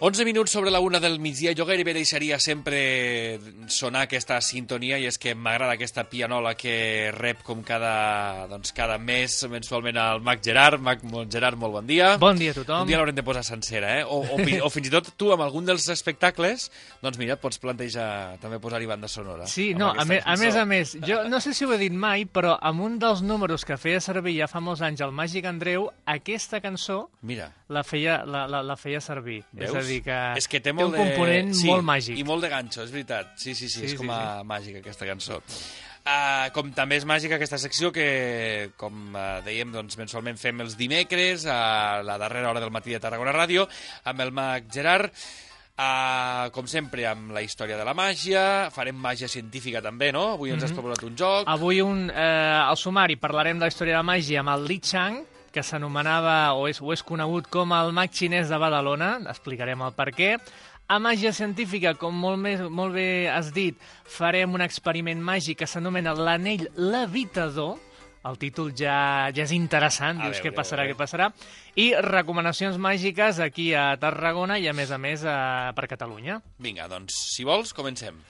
11 minuts sobre la una del migdia. Jo gairebé deixaria sempre sonar aquesta sintonia i és que m'agrada aquesta pianola que rep com cada, doncs, cada mes mensualment al Mac Gerard. Mac Gerard, molt bon dia. Bon dia a tothom. Un dia l'haurem de posar sencera, eh? O, o, o fins i tot tu, amb algun dels espectacles, doncs mira, pots plantejar també posar-hi banda sonora. Sí, no, a, me, a més a més, jo no sé si ho he dit mai, però amb un dels números que feia servir ja fa molts anys el Màgic Andreu, aquesta cançó mira. la feia, la, la, la feia servir. Veus? És a dir, que, és que té, té molt un component de... sí, molt màgic. I molt de ganxo, és veritat. Sí, sí, sí, Sí, és sí, com a màgica aquesta cançó. Uh, com també és màgica aquesta secció que, com uh, dèiem, doncs, mensualment fem els dimecres a la darrera hora del matí de Tarragona Ràdio amb el mag Gerard. Uh, com sempre, amb la història de la màgia, farem màgia científica també, no? Avui ens has Mhm. proposat un joc. Avui un, eh, al sumari parlarem de la història de la màgia amb el Li Chang, que s'anomenava o és, o és conegut com el mag xinès de Badalona, explicarem el per què. A màgia científica, com molt, més, molt bé has dit, farem un experiment màgic que s'anomena l'anell levitador, el títol ja, ja és interessant, A dius veure, què passarà, què passarà, i recomanacions màgiques aquí a Tarragona i a més a més a, per Catalunya. Vinga, doncs, si vols, comencem.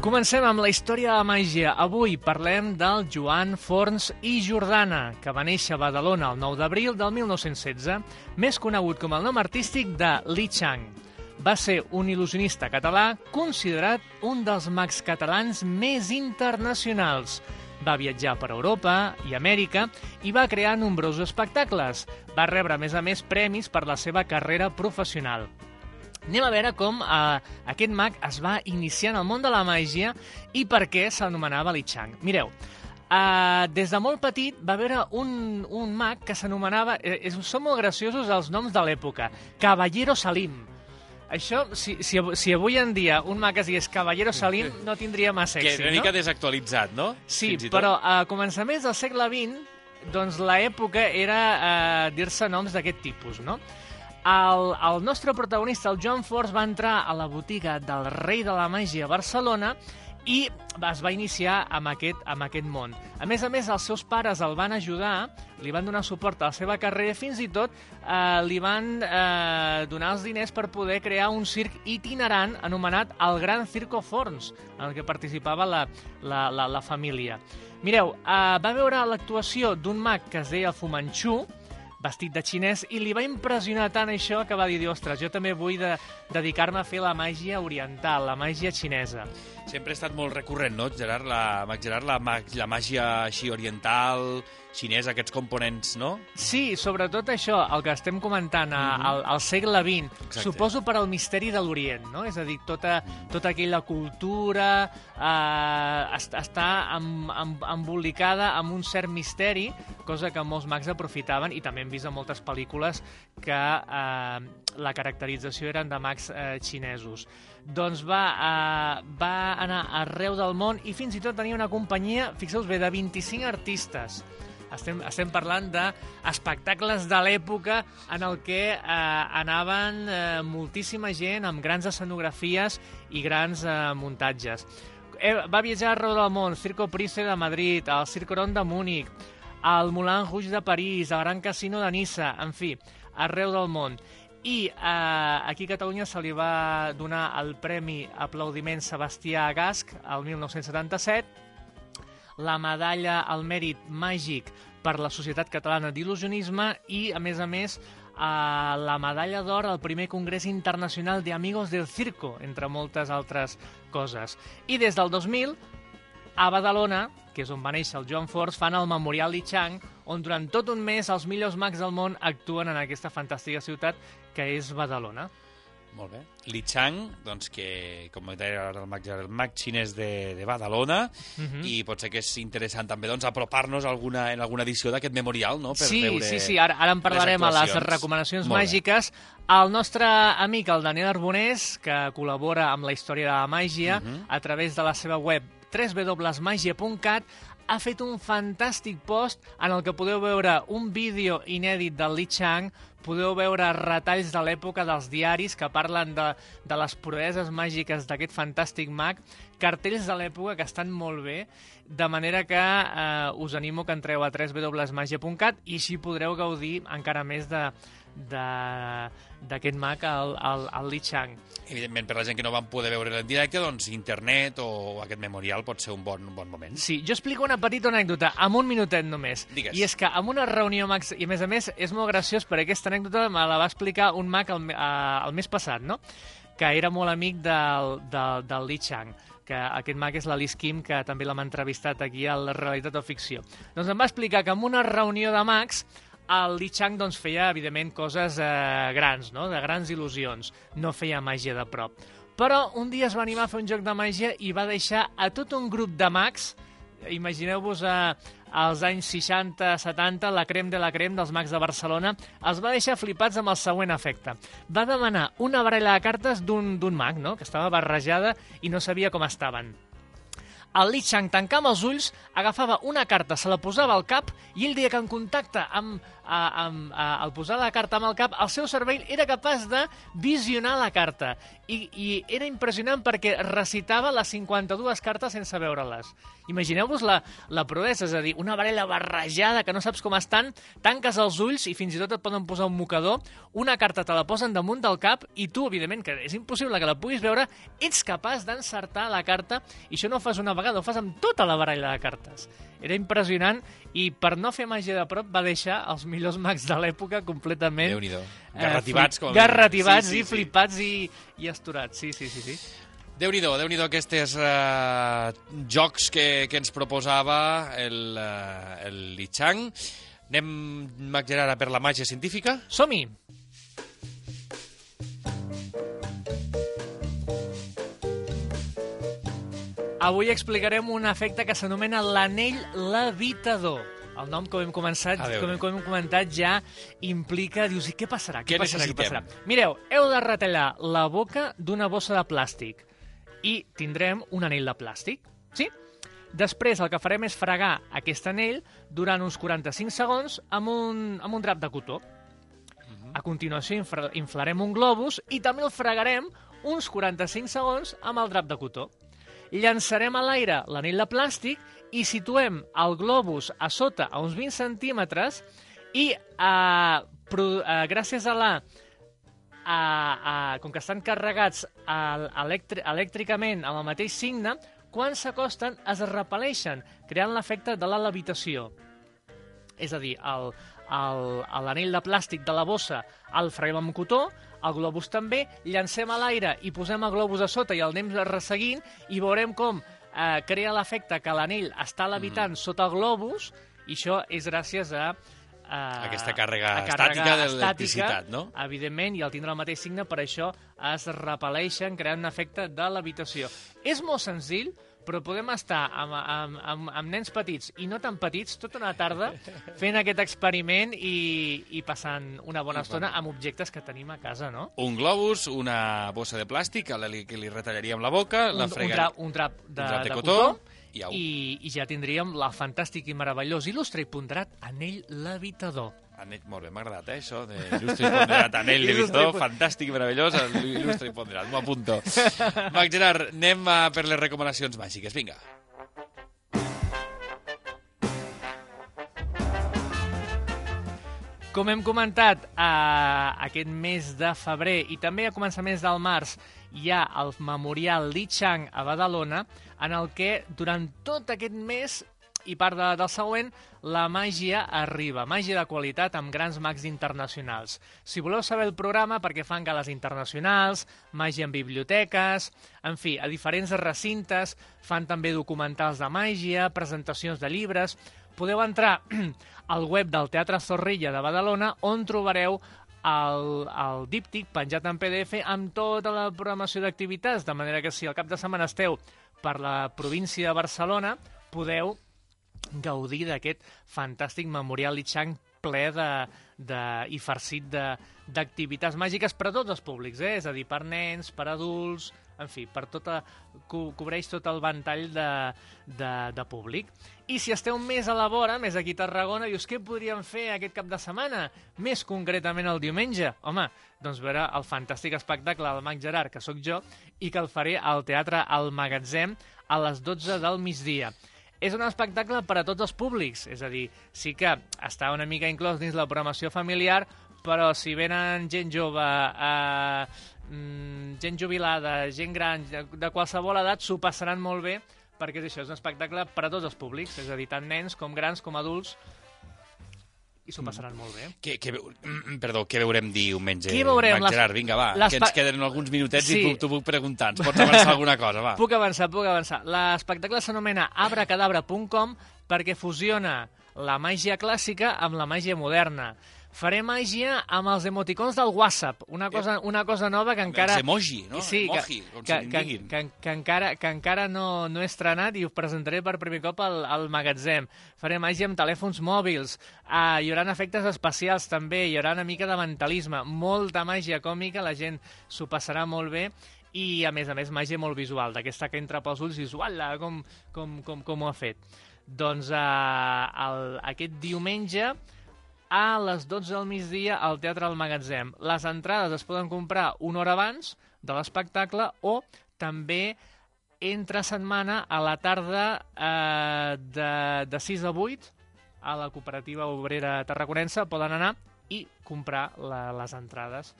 Comencem amb la història de la màgia. Avui parlem del Joan Forns i Jordana, que va néixer a Badalona el 9 d'abril del 1916, més conegut com el nom artístic de Li Chang. Va ser un il·lusionista català considerat un dels mags catalans més internacionals. Va viatjar per Europa i Amèrica i va crear nombrosos espectacles. Va rebre, a més a més, premis per la seva carrera professional. Anem a veure com eh, aquest mag es va iniciar en el món de la màgia i per què s'anomenava Li Chang. Mireu, eh, des de molt petit va haver un, un mag que s'anomenava... Eh, són molt graciosos els noms de l'època. Caballero Salim. Això, si, si, si avui en dia un mag es digués Caballero Salim, no tindria massa Que èxit, una no? mica desactualitzat, no? Sí, però a començaments del segle XX, doncs l'època era eh, dir-se noms d'aquest tipus, no? El, el nostre protagonista, el John Force, va entrar a la botiga del rei de la màgia a Barcelona i es va iniciar amb aquest, amb aquest món. A més a més, els seus pares el van ajudar, li van donar suport a la seva carrera fins i tot eh, li van eh, donar els diners per poder crear un circ itinerant anomenat el Gran Circo Forns, en el que participava la, la, la, la família. Mireu, eh, va veure l'actuació d'un mag que es deia Fu Manchu, vestit de xinès, i li va impressionar tant això que va dir, ostres, jo també vull de, dedicar-me a fer la màgia oriental, la màgia xinesa. Sempre ha estat molt recurrent, no, Gerard? La, Gerard, la, la màgia així oriental, xinesa, aquests components, no? Sí, sobretot això, el que estem comentant a, Mhm. al, al segle XX, Exacte. suposo per al misteri de l'Orient, no? És a dir, tota, tota aquella cultura eh, est- està em, em, embolicada amb un cert misteri, cosa que molts mags aprofitaven, i també hem vist en moltes pel·lícules que eh, la caracterització eren de mags eh, xinesos. Doncs va, eh, va anar arreu del món i fins i tot tenia una companyia, fixeu-vos bé, de 25 artistes. Estem, estem parlant d'espectacles de l'època en el que eh, anaven eh, moltíssima gent amb grans escenografies i grans eh, muntatges. Eh, va viatjar arreu del món, Circo Price de Madrid, el Circo Ron de Múnich, al Moulin Rouge de París, al Gran Casino de Niça, en fi, arreu del món. I eh, aquí a Catalunya se li va donar el Premi Aplaudiment Sebastià Gasc el 1977 la medalla al mèrit màgic per la Societat Catalana d'Il·lusionisme i, a més a més, eh, la medalla d'or al primer Congrés Internacional de Amigos del Circo, entre moltes altres coses. I des del 2000, a Badalona, que és on va néixer el Joan Force, fan el Memorial Li Chang, on durant tot un mes els millors mags del món actuen en aquesta fantàstica ciutat que és Badalona. Molt bé. Li Chang, doncs que, com deia ara el mag, el mag xinès de, de Badalona, Mhm. i pot ser que és interessant també doncs, apropar-nos alguna, en alguna edició d'aquest memorial, no? Per sí, veure sí, sí, ara, ara en parlarem a les recomanacions Molt bé. màgiques. El nostre amic, el Daniel Arbonés, que col·labora amb la història de la màgia, Mhm. a través de la seva web www.magia.cat ha fet un fantàstic post en el que podeu veure un vídeo inèdit del Li Chang, podeu veure retalls de l'època dels diaris que parlen de, de les proeses màgiques d'aquest fantàstic mag, cartells de l'època que estan molt bé, de manera que eh, us animo que entreu a www.magia.cat i així podreu gaudir encara més de d'aquest mag, el, el, el Li Chang. Evidentment, per la gent que no van poder veure en directe, doncs internet o aquest memorial pot ser un bon, un bon moment. Sí, jo explico una petita anècdota, amb un minutet només. Digues. I és que amb una reunió Max, i a més a més és molt graciós perquè aquesta anècdota me la va explicar un mag el, eh, el mes passat, no? que era molt amic del, del, del Li Chang que aquest mag és l'Alice Kim, que també l'hem entrevistat aquí a la Realitat o Ficció. Doncs em va explicar que en una reunió de mags el Li Chang doncs, feia, evidentment, coses eh, grans, no? de grans il·lusions. No feia màgia de prop. Però un dia es va animar a fer un joc de màgia i va deixar a tot un grup de mags, imagineu-vos a, als anys 60-70, la crem de la crem dels mags de Barcelona, els va deixar flipats amb el següent efecte. Va demanar una baralla de cartes d'un mag, no?, que estava barrejada i no sabia com estaven. El Li Chang tancava els ulls, agafava una carta, se la posava al cap i ell deia que en contacte amb, a, amb, a, al posar la carta amb el cap, el seu cervell era capaç de visionar la carta. I, i era impressionant perquè recitava les 52 cartes sense veure-les. Imagineu-vos la, la proesa, és a dir, una barella barrejada que no saps com estan, tanques els ulls i fins i tot et poden posar un mocador, una carta te la posen damunt del cap i tu, evidentment, que és impossible que la puguis veure, ets capaç d'encertar la carta i això no fas una vegada, ho fas amb tota la baralla de cartes. Era impressionant i per no fer màgia de prop va deixar els millors mags de l'època completament... déu nhi Garrativats. Eh, com... Garrativats sí, sí, i sí. flipats i, i esturats. Sí, sí, sí. sí. Déu-n'hi-do, déu nhi déu aquests uh, jocs que, que ens proposava el, uh, el Li Chang. Anem, Mac Gerard, per la màgia científica? Som-hi! Avui explicarem un efecte que s'anomena l'anell levitador. El nom, com hem, començat, com hem, com hem comentat, ja implica... Dius, i què passarà? Què, què passarà? Què passarà? Mireu, heu de retallar la boca d'una bossa de plàstic i tindrem un anell de plàstic, sí? Després el que farem és fregar aquest anell durant uns 45 segons amb un, amb un drap de cotó. Mhm. A continuació infla, inflarem un globus i també el fregarem uns 45 segons amb el drap de cotó llançarem a l'aire l'anell de plàstic i situem el globus a sota a uns 20 centímetres i eh, pro, eh, gràcies a la a, a, com que estan carregats elèctri, elèctricament amb el mateix signe, quan s'acosten es repel·leixen, creant l'efecte de la levitació. És a dir, l'anell de plàstic de la bossa el freguem amb cotó, el globus també, llancem a l'aire i posem el globus a sota i el anem resseguint i veurem com eh, crea l'efecte que l'anell està levitant mm. sota el globus i això és gràcies a eh, aquesta càrrega, a càrrega estàtica de l'electricitat, no? Evidentment, i al tindre el mateix signe, per això es repel·leixen creant un efecte de levitació. És molt senzill, però podem estar amb, amb, amb, amb nens petits i no tan petits tota una tarda fent aquest experiment i, i passant una bona estona amb objectes que tenim a casa, no? Un globus, una bossa de plàstic a la que li retallaríem la boca, un, la fregaríem... Un, drap, un drap de, un drap de, de cotó, cotó i, i, i ja tindríem la fantàstic i meravellós il·lustre i ponderat anell levitador. Anell, molt bé, m'ha agradat, eh, això, de il·lustre i ponderat, anell levitador, fantàstic i meravellós, il·lustre i ponderat, m'ho apunto. Mac Gerard, anem a per les recomanacions màgiques, vinga. Com hem comentat, eh, aquest mes de febrer i també a començaments del març hi ha el Memorial Li Chang a Badalona, en el que durant tot aquest mes i part de, del següent, la màgia arriba. Màgia de qualitat amb grans mags internacionals. Si voleu saber el programa, perquè fan gales internacionals, màgia en biblioteques, en fi, a diferents recintes, fan també documentals de màgia, presentacions de llibres... Podeu entrar al web del Teatre Zorrilla de Badalona, on trobareu el, el díptic penjat en PDF amb tota la programació d'activitats, de manera que si al cap de setmana esteu per la província de Barcelona, podeu gaudir d'aquest fantàstic memorial Li Chang ple de, de, i farcit d'activitats màgiques per a tots els públics, eh? és a dir, per nens, per adults, en fi, per tota, co cobreix tot el ventall de, de, de públic. I si esteu més a la vora, més aquí a Tarragona, dius, què podríem fer aquest cap de setmana? Més concretament el diumenge? Home, doncs veure el fantàstic espectacle del Mag Gerard, que sóc jo, i que el faré al Teatre al Magatzem a les 12 del migdia. És un espectacle per a tots els públics, és a dir, sí que està una mica inclòs dins la programació familiar, però si venen gent jove, eh, gent jubilada, gent gran, de, de qualsevol edat, s'ho passaran molt bé, perquè és això, és un espectacle per a tots els públics, és a dir, tant nens com grans com adults, i s'ho passaran molt bé. Què, què, veu- mm, perdó, què veurem diumenge? Què veurem? Mag Les- Gerard, vinga, va, les que ens queden alguns minutets Sí. i t'ho puc preguntar. Ens pots avançar alguna cosa, va. Puc avançar, puc avançar. L'espectacle s'anomena abracadabra.com perquè fusiona la màgia clàssica amb la màgia moderna. Faré màgia amb els emoticons del WhatsApp, una cosa, una cosa nova que encara... Els emoji, no? Sí, que, Emoji, com que, li que, diguin. que, que, encara, que encara no, no he estrenat i us presentaré per primer cop al, al magatzem. Faré màgia amb telèfons mòbils, uh, hi haurà efectes especials també, hi haurà una mica de mentalisme, molta màgia còmica, la gent s'ho passarà molt bé i, a més a més, màgia molt visual, d'aquesta que entra pels ulls i dius, uala, com, com, com, com ho ha fet. Doncs uh, el, aquest diumenge a les 12 del migdia al Teatre del Magatzem. Les entrades es poden comprar una hora abans de l'espectacle o també entre setmana a la tarda eh, de, de 6 a 8 a la cooperativa obrera tarraconense poden anar i comprar la, les entrades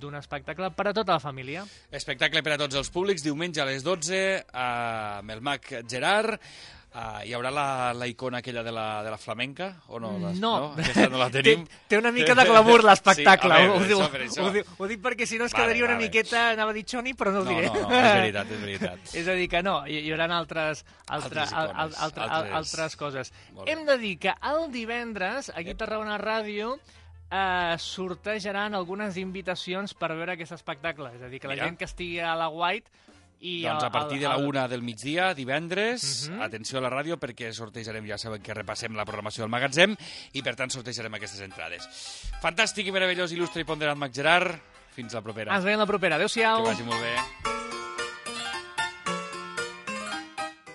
d'un espectacle per a tota la família. Espectacle per a tots els públics, diumenge a les 12, eh, amb el mag Gerard. Uh, hi haurà la, la icona aquella de la, de la flamenca? O no? Les, No. Aquesta no la tenim. Té, té una mica de glamour l'espectacle. Sí, ho, ho, diu, això ho, diu, ho dic perquè si no es Vale, quedaria una vale. miqueta, anava a dir xoni, però no ho No, diré. no, no, és veritat, és veritat. És a dir, que no, hi, hi haurà altres, altre, Altres al, icones, al, altre, al, altres- altres coses. Hem de dir que el divendres, aquí a Tarragona Ràdio, eh, sortejaran algunes invitacions per veure aquest espectacle. És a dir, que la Mira. gent que estigui a la White i Doncs el- a partir el- de la el- una del migdia, divendres, Mhm. atenció a la ràdio perquè sortejarem, ja saben que repassem la programació del magatzem i per tant sortejarem aquestes entrades. Fantàstic i meravellós, il·lustre i ponderat Mag Gerard. Fins la propera. Ens veiem la propera. Que Adéu-siau. vagi molt bé.